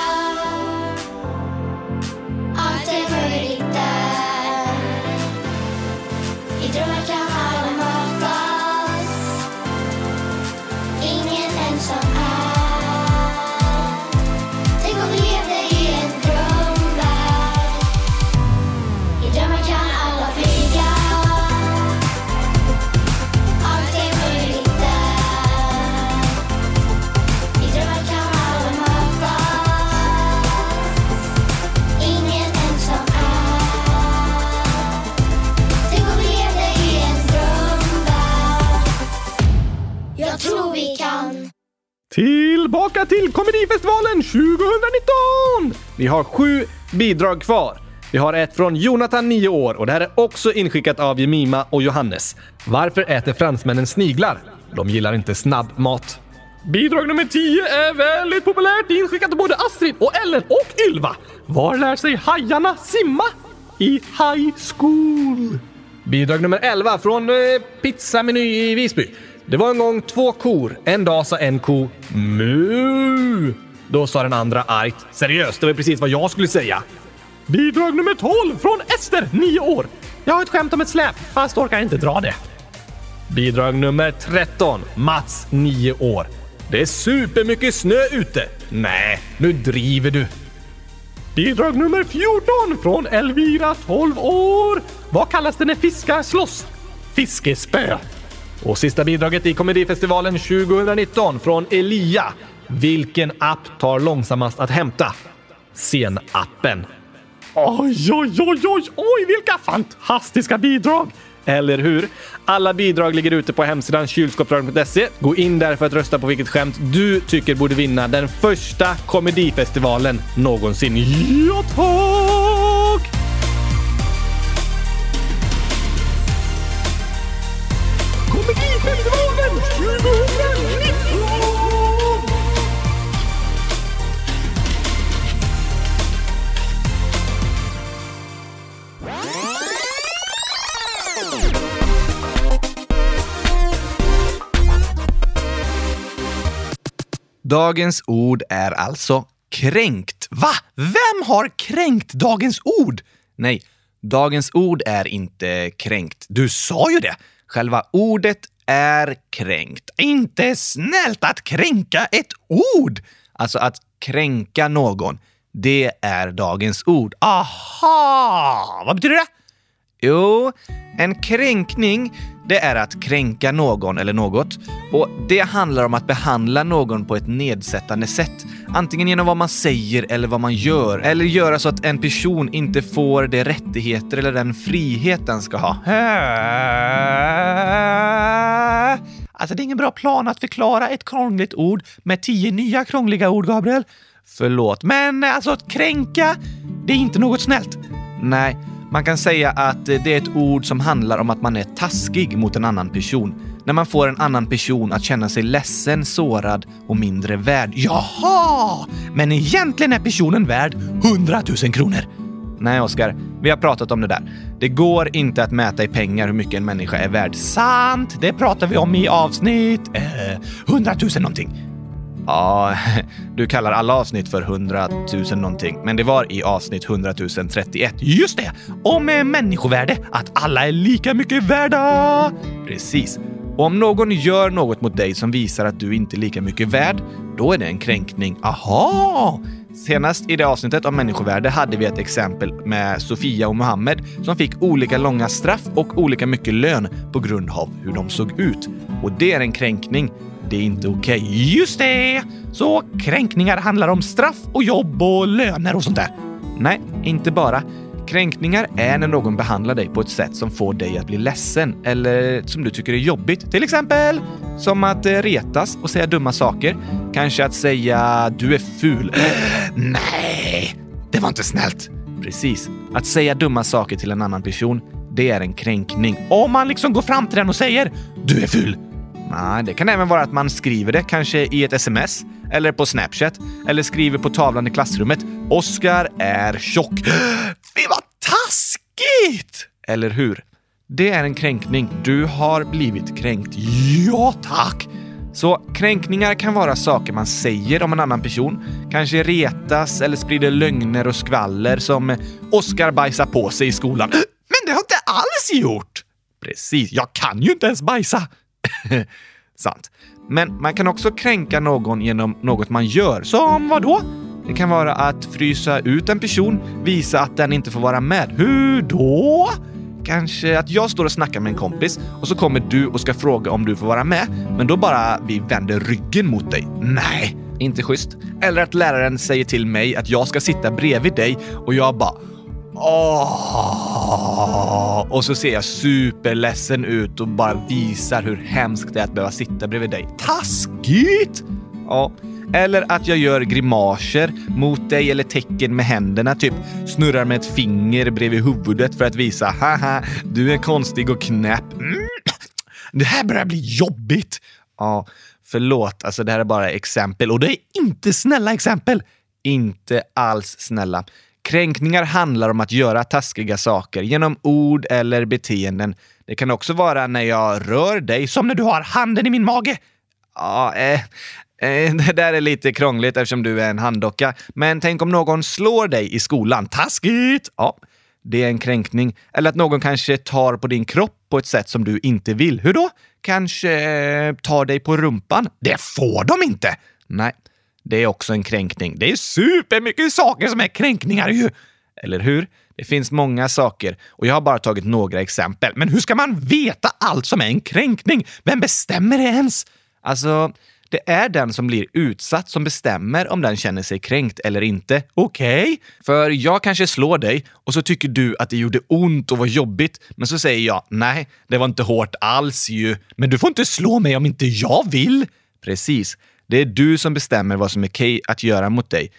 Speaker 12: Tillbaka till Komedifestivalen 2019! Vi har sju bidrag kvar. Vi har ett från Jonathan, 9 år, och det här är också inskickat av Jemima och Johannes. Varför äter fransmännen sniglar? De gillar inte snabbmat. Bidrag nummer 10 är väldigt populärt, inskickat av både Astrid och Ellen och Ylva. Var lär sig hajarna simma? I high school. Bidrag nummer 11 från eh, Pizzameny i Visby. Det var en gång två kor. En dag sa en ko mu. Då sa den andra argt seriöst, det var precis vad jag skulle säga. Bidrag nummer 12 från Ester, 9 år. Jag har ett skämt om ett släp, fast orkar inte dra det. Bidrag nummer 13. Mats, 9 år. Det är supermycket snö ute. Nej, nu driver du. Bidrag nummer 14 från Elvira, 12 år. Vad kallas det när fiskar slåss? Fiskespö. Och sista bidraget i Komedifestivalen 2019 från Elia. Vilken app tar långsammast att hämta? Scenappen. Oj, oj, oj, oj, oj, vilka fantastiska bidrag! Eller hur? Alla bidrag ligger ute på hemsidan kylskåpsradion.se. Gå in där för att rösta på vilket skämt du tycker borde vinna den första komedifestivalen någonsin. Ja, tack!
Speaker 2: Dagens ord är alltså kränkt. Va? Vem har kränkt dagens ord? Nej, dagens ord är inte kränkt. Du sa ju det! Själva ordet är kränkt. Inte snällt att kränka ett ord! Alltså att kränka någon, det är dagens ord. Aha! Vad betyder det? Jo, en kränkning, det är att kränka någon eller något. Och det handlar om att behandla någon på ett nedsättande sätt. Antingen genom vad man säger eller vad man gör. Eller göra så att en person inte får de rättigheter eller den frihet den ska ha. Alltså, det är ingen bra plan att förklara ett krångligt ord med tio nya krångliga ord, Gabriel. Förlåt, men alltså att kränka, det är inte något snällt. Nej, man kan säga att eh, det är ett ord som handlar om att man är taskig mot en annan person. När man får en annan person att känna sig ledsen, sårad och mindre värd. Jaha! Men egentligen är personen värd 100 000 kronor. Nej, Oskar. Vi har pratat om det där. Det går inte att mäta i pengar hur mycket en människa är värd. Sant! Det pratar vi om i avsnitt eh, 100 000 någonting. Ja, du kallar alla avsnitt för 100 000 någonting, men det var i avsnitt 100 031. Just det! Om människovärde, att alla är lika mycket värda! Precis. Och om någon gör något mot dig som visar att du inte är lika mycket värd, då är det en kränkning. Aha! Senast i det avsnittet om människovärde hade vi ett exempel med Sofia och Mohammed som fick olika långa straff och olika mycket lön på grund av hur de såg ut. Och det är en kränkning. Det är inte okej. Just det! Så kränkningar handlar om straff och jobb och löner och sånt där? Nej, inte bara. Kränkningar är när någon behandlar dig på ett sätt som får dig att bli ledsen eller som du tycker är jobbigt. Till exempel som att eh, retas och säga dumma saker. Kanske att säga du är ful. Nej, det var inte snällt. Precis. Att säga dumma saker till en annan person, det är en kränkning. Om man liksom går fram till den och säger du är ful. Nej, det kan även vara att man skriver det, kanske i ett sms eller på Snapchat eller skriver på tavlan i klassrummet. Oskar är tjock. Fy vad taskigt! Eller hur? Det är en kränkning. Du har blivit kränkt. Ja, tack! Så kränkningar kan vara saker man säger om en annan person. Kanske retas eller sprider lögner och skvaller som Oskar bajsar på sig i skolan. Men det har jag inte alls gjort! Precis, jag kan ju inte ens bajsa. Sant. Men man kan också kränka någon genom något man gör. Som vad då? Det kan vara att frysa ut en person, visa att den inte får vara med. Hur då? Kanske att jag står och snackar med en kompis och så kommer du och ska fråga om du får vara med, men då bara vi vänder ryggen mot dig. Nej, inte schysst. Eller att läraren säger till mig att jag ska sitta bredvid dig och jag bara Åh! Och så ser jag superledsen ut och bara visar hur hemskt det är att behöva sitta bredvid dig. Taskigt! Ja. Eller att jag gör grimaser mot dig eller tecken med händerna, typ snurrar med ett finger bredvid huvudet för att visa haha, du är konstig och knäpp. Mm. Det här börjar bli jobbigt. Ja, förlåt, alltså det här är bara exempel och det är inte snälla exempel. Inte alls snälla. Kränkningar handlar om att göra taskiga saker genom ord eller beteenden. Det kan också vara när jag rör dig, som när du har handen i min mage. Ja, eh, eh, det där är lite krångligt eftersom du är en handdocka. Men tänk om någon slår dig i skolan. Taskigt! Ja, det är en kränkning. Eller att någon kanske tar på din kropp på ett sätt som du inte vill. Hur då? Kanske eh, tar dig på rumpan? Det får de inte! Nej, det är också en kränkning. Det är supermycket saker som är kränkningar ju! Eller hur? Det finns många saker och jag har bara tagit några exempel. Men hur ska man veta allt som är en kränkning? Vem bestämmer det ens? Alltså, det är den som blir utsatt som bestämmer om den känner sig kränkt eller inte. Okej? Okay? För jag kanske slår dig och så tycker du att det gjorde ont och var jobbigt. Men så säger jag, nej, det var inte hårt alls ju. Men du får inte slå mig om inte jag vill. Precis. Det är du som bestämmer vad som är okej okay att göra mot dig.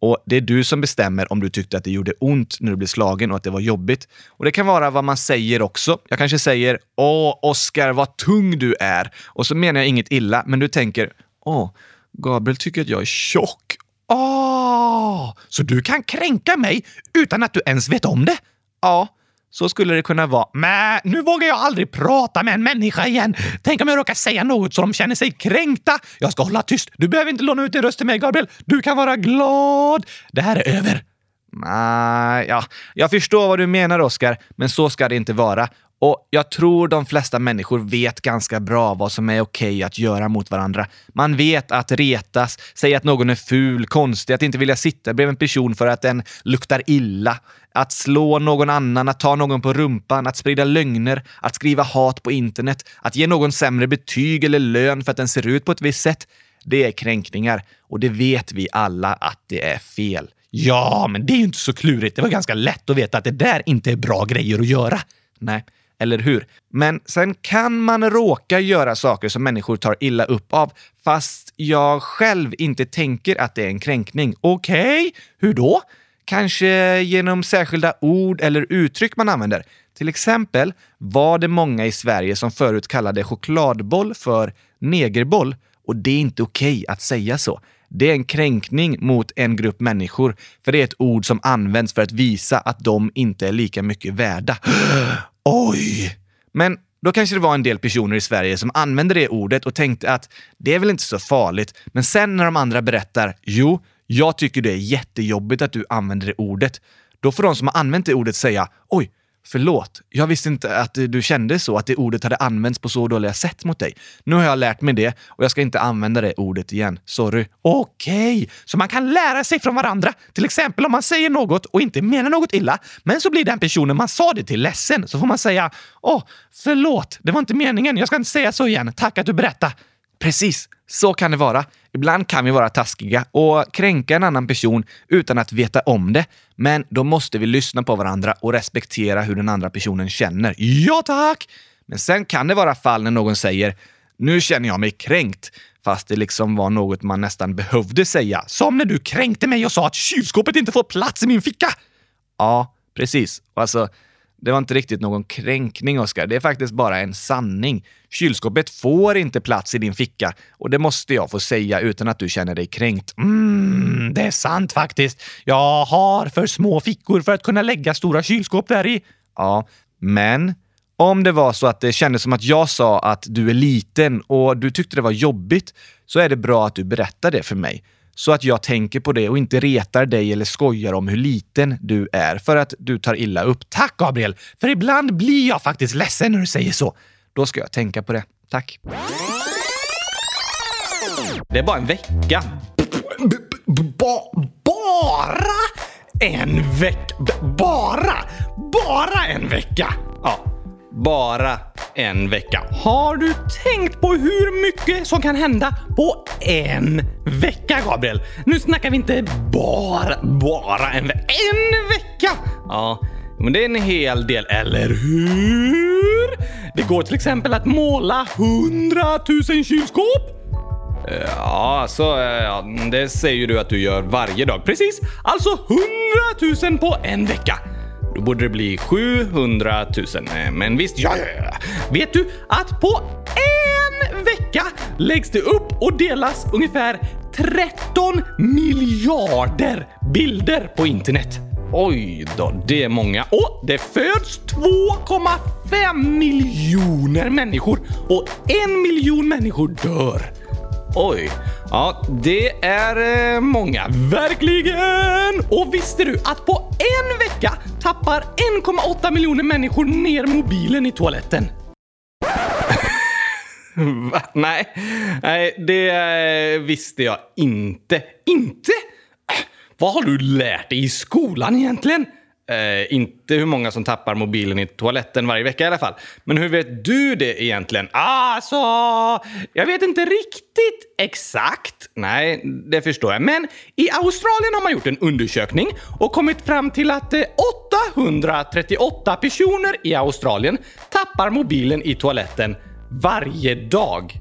Speaker 2: Och det är du som bestämmer om du tyckte att det gjorde ont när du blev slagen och att det var jobbigt. Och det kan vara vad man säger också. Jag kanske säger “Åh, Oskar, vad tung du är” och så menar jag inget illa, men du tänker “Åh, Gabriel tycker att jag är tjock”. Åh, så du kan kränka mig utan att du ens vet om det? Ja, så skulle det kunna vara. Men nu vågar jag aldrig prata med en människa igen. Tänk om jag råkar säga något så de känner sig kränkta. Jag ska hålla tyst. Du behöver inte låna ut din röst till mig, Gabriel. Du kan vara glad. Det här är över. Nej, ja, jag förstår vad du menar, Oskar, men så ska det inte vara. Och jag tror de flesta människor vet ganska bra vad som är okej okay att göra mot varandra. Man vet att retas, säga att någon är ful, konstig, att inte vilja sitta bredvid en person för att den luktar illa, att slå någon annan, att ta någon på rumpan, att sprida lögner, att skriva hat på internet, att ge någon sämre betyg eller lön för att den ser ut på ett visst sätt. Det är kränkningar och det vet vi alla att det är fel. Ja, men det är ju inte så klurigt. Det var ganska lätt att veta att det där inte är bra grejer att göra. Nej, eller hur? Men sen kan man råka göra saker som människor tar illa upp av, fast jag själv inte tänker att det är en kränkning. Okej, okay. hur då? Kanske genom särskilda ord eller uttryck man använder. Till exempel var det många i Sverige som förut kallade chokladboll för negerboll och det är inte okej okay att säga så. Det är en kränkning mot en grupp människor, för det är ett ord som används för att visa att de inte är lika mycket värda. Oj! Men då kanske det var en del personer i Sverige som använde det ordet och tänkte att det är väl inte så farligt. Men sen när de andra berättar, jo, jag tycker det är jättejobbigt att du använder det ordet. Då får de som har använt det ordet säga, oj, Förlåt, jag visste inte att du kände så, att det ordet hade använts på så dåliga sätt mot dig. Nu har jag lärt mig det och jag ska inte använda det ordet igen. Sorry. Okej, okay. så man kan lära sig från varandra. Till exempel om man säger något och inte menar något illa, men så blir den personen man sa det till ledsen. Så får man säga åh, förlåt, det var inte meningen. Jag ska inte säga så igen. Tack att du berättade. Precis, så kan det vara. Ibland kan vi vara taskiga och kränka en annan person utan att veta om det. Men då måste vi lyssna på varandra och respektera hur den andra personen känner. Ja, tack! Men sen kan det vara fall när någon säger “Nu känner jag mig kränkt” fast det liksom var något man nästan behövde säga. Som när du kränkte mig och sa att kylskåpet inte får plats i min ficka. Ja, precis. Alltså, det var inte riktigt någon kränkning, Oskar. Det är faktiskt bara en sanning. Kylskåpet får inte plats i din ficka och det måste jag få säga utan att du känner dig kränkt. Mm, det är sant faktiskt. Jag har för små fickor för att kunna lägga stora kylskåp där i. Ja, men om det var så att det kändes som att jag sa att du är liten och du tyckte det var jobbigt så är det bra att du berättar det för mig så att jag tänker på det och inte retar dig eller skojar om hur liten du är för att du tar illa upp. Tack Gabriel! För ibland blir jag faktiskt ledsen när du säger så. Då ska jag tänka på det. Tack. Det är bara en vecka. B bara en vecka? Bara? Bara en vecka? Ja, bara en vecka. Har du tänkt på hur mycket som kan hända på en vecka, Gabriel? Nu snackar vi inte bara, bara en vecka. En vecka! Ja, men det är en hel del, eller hur? Det går till exempel att måla hundratusen kylskåp. Ja, alltså, ja, det säger ju du att du gör varje dag.
Speaker 13: Precis, alltså 100 000 på en vecka.
Speaker 2: Då borde det bli 700 000. Men visst, ja, ja, ja.
Speaker 13: Vet du att på en vecka läggs det upp och delas ungefär 13 miljarder bilder på internet.
Speaker 2: Oj då, det är många.
Speaker 13: Och det föds 2,5 miljoner människor och en miljon människor dör.
Speaker 2: Oj, ja, det är eh, många.
Speaker 13: Verkligen! Och visste du att på en vecka tappar 1,8 miljoner människor ner mobilen i toaletten?
Speaker 2: Va? Nej, nej, det eh, visste jag inte.
Speaker 13: Inte? Äh, Vad har du lärt dig i skolan egentligen?
Speaker 2: Eh, inte hur många som tappar mobilen i toaletten varje vecka i alla fall. Men hur vet du det egentligen?
Speaker 13: Alltså, jag vet inte riktigt exakt.
Speaker 2: Nej, det förstår jag.
Speaker 13: Men i Australien har man gjort en undersökning och kommit fram till att eh, 838 personer i Australien tappar mobilen i toaletten varje dag.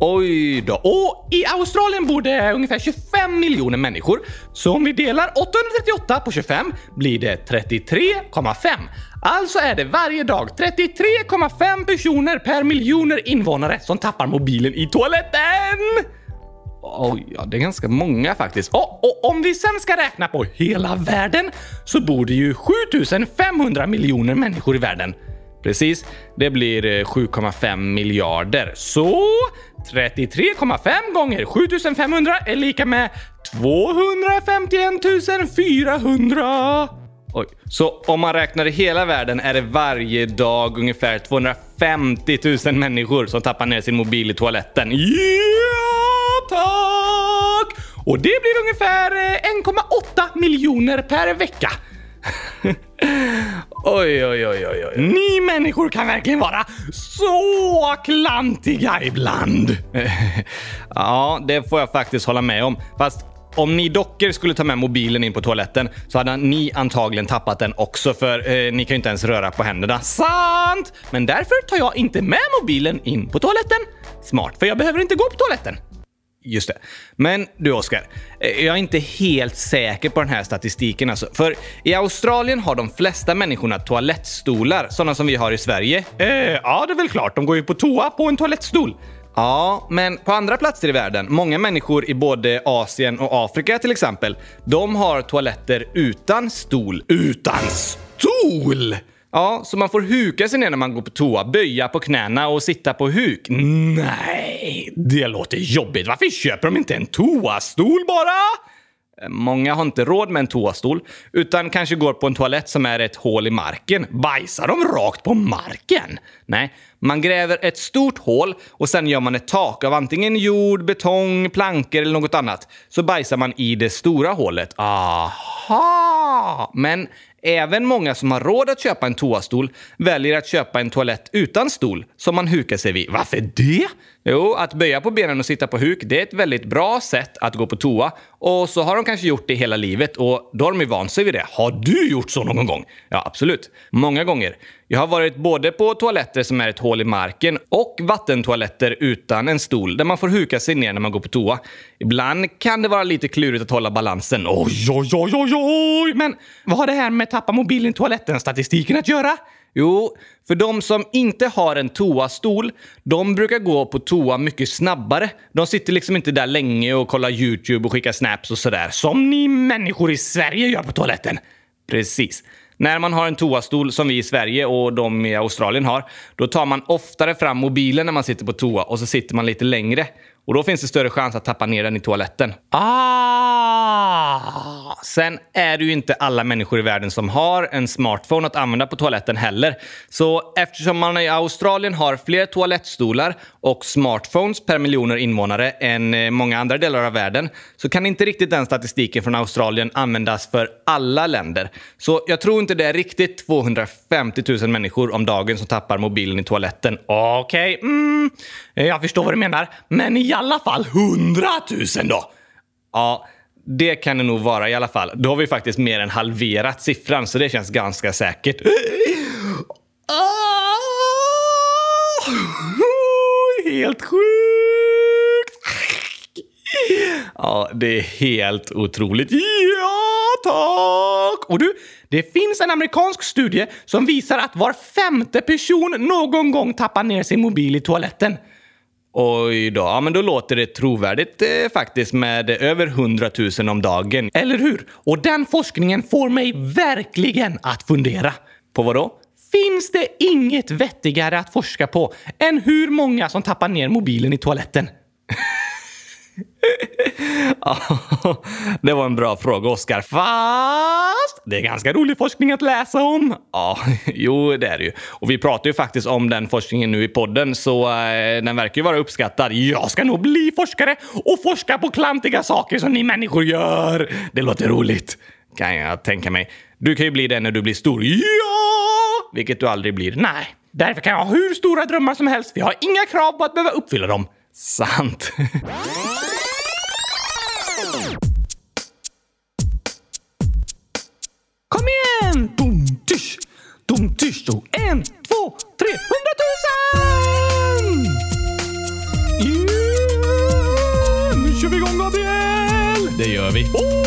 Speaker 2: Oj då.
Speaker 13: Och i Australien bor det ungefär 25 miljoner människor. Så om vi delar 838 på 25 blir det 33,5. Alltså är det varje dag 33,5 personer per miljoner invånare som tappar mobilen i toaletten!
Speaker 2: Oj, ja, det är ganska många faktiskt.
Speaker 13: Och, och om vi sen ska räkna på hela världen så bor det ju 7500 miljoner människor i världen.
Speaker 2: Precis, det blir eh, 7,5 miljarder.
Speaker 13: Så 33,5 gånger 7500 är lika med 251 400.
Speaker 2: Oj. Så om man räknar i hela världen är det varje dag ungefär 250 000 människor som tappar ner sin mobil i toaletten.
Speaker 13: Ja, tack! Och det blir ungefär eh, 1,8 miljoner per vecka.
Speaker 2: Oj, oj, oj, oj, oj.
Speaker 13: Ni människor kan verkligen vara så klantiga ibland.
Speaker 2: Ja, det får jag faktiskt hålla med om. Fast om ni dockor skulle ta med mobilen in på toaletten så hade ni antagligen tappat den också för eh, ni kan ju inte ens röra på händerna.
Speaker 13: Sant! Men därför tar jag inte med mobilen in på toaletten. Smart, för jag behöver inte gå på toaletten.
Speaker 2: Just det. Men du Oskar, eh, jag är inte helt säker på den här statistiken alltså. För i Australien har de flesta människorna toalettstolar, sådana som vi har i Sverige.
Speaker 13: Eh, ja, det är väl klart. De går ju på toa på en toalettstol.
Speaker 2: Ja, men på andra platser i världen, många människor i både Asien och Afrika till exempel, de har toaletter utan stol.
Speaker 13: Utan stol!
Speaker 2: Ja, så man får huka sig ner när man går på toa, böja på knäna och sitta på huk.
Speaker 13: Nej, det låter jobbigt. Varför köper de inte en toastol bara?
Speaker 2: Eh, många har inte råd med en toastol, utan kanske går på en toalett som är ett hål i marken.
Speaker 13: Bajsar de rakt på marken?
Speaker 2: Nej, man gräver ett stort hål och sen gör man ett tak av antingen jord, betong, plankor eller något annat. Så bajsar man i det stora hålet. Aha! Men även många som har råd att köpa en toastol väljer att köpa en toalett utan stol som man hukar sig vid.
Speaker 13: Varför det?
Speaker 2: Jo, att böja på benen och sitta på huk, det är ett väldigt bra sätt att gå på toa. Och så har de kanske gjort det hela livet och då har de ju vant sig vid det.
Speaker 13: Har du gjort så någon gång?
Speaker 2: Ja, absolut. Många gånger. Jag har varit både på toaletter som är ett hål i marken och vattentoaletter utan en stol där man får huka sig ner när man går på toa. Ibland kan det vara lite klurigt att hålla balansen.
Speaker 13: Oj, oj, oj, oj, oj! Men vad har det här med tappa mobilen i toaletten-statistiken att göra?
Speaker 2: Jo, för de som inte har en toastol, de brukar gå på toa mycket snabbare. De sitter liksom inte där länge och kollar YouTube och skickar snaps och sådär.
Speaker 13: Som ni människor i Sverige gör på toaletten.
Speaker 2: Precis. När man har en toastol som vi i Sverige och de i Australien har, då tar man oftare fram mobilen när man sitter på toa och så sitter man lite längre. Och då finns det större chans att tappa ner den i toaletten.
Speaker 13: Ah!
Speaker 2: Sen är det ju inte alla människor i världen som har en smartphone att använda på toaletten heller. Så eftersom man i Australien har fler toalettstolar och smartphones per miljoner invånare än eh, många andra delar av världen så kan inte riktigt den statistiken från Australien användas för alla länder. Så jag tror inte det är riktigt 250 000 människor om dagen som tappar mobilen i toaletten.
Speaker 13: Okej, okay. mm, Eh, jag förstår vad du menar. Men i alla fall 100 000 då?
Speaker 2: Ja, det kan det nog vara i alla fall. Då har vi faktiskt mer än halverat siffran, så det känns ganska säkert. Ah!
Speaker 13: Helt sjukt!
Speaker 2: Ja, det är helt otroligt. Ja, tack! Och du, det finns en amerikansk studie som visar att var femte person någon gång tappar ner sin mobil i toaletten. Oj då, ja men då låter det trovärdigt eh, faktiskt med över 100 000 om dagen. Eller hur? Och den forskningen får mig verkligen att fundera. På vad då? Finns det inget vettigare att forska på än hur många som tappar ner mobilen i toaletten? Det var en bra fråga, Oskar. Fast det är ganska rolig forskning att läsa om. Ja, jo, det är det ju. Och vi pratar ju faktiskt om den forskningen nu i podden, så eh, den verkar ju vara uppskattad. Jag ska nog bli forskare och forska på klantiga saker som ni människor gör. Det låter roligt, kan jag tänka mig. Du kan ju bli det när du blir stor. Ja! Vilket du aldrig blir. Nej. Därför kan jag ha hur stora drömmar som helst. Vi har inga krav på att behöva uppfylla dem. Sant. Kom igen! Dum, tysch! Dum, tysch! Och en, två, tre, hundratusen! Yeah! Nu kör vi igång, Gabriel!
Speaker 8: Det gör vi.
Speaker 2: Oh!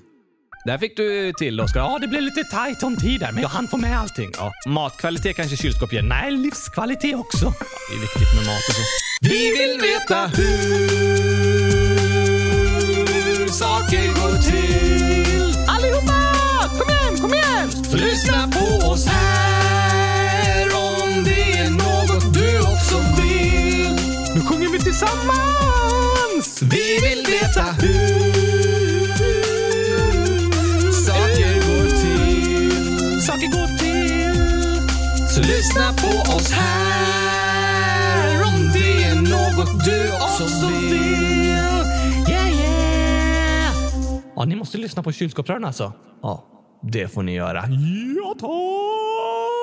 Speaker 8: Där fick du till Oskar.
Speaker 2: Ja, det blev lite tajt om tid där, men jag hann få med allting. Ja, matkvalitet kanske kylskåp ger. Nej, livskvalitet också.
Speaker 8: Det är viktigt med mat och så. Vi vill veta hur saker går till.
Speaker 2: Allihopa! Kom igen, kom igen!
Speaker 8: Lyssna på oss här lyssna på oss här om det är något du också vill.
Speaker 2: Yeah, yeah! Ja, ni måste lyssna på kylskåpsrören alltså. Ja, det får ni göra. Ja, tack!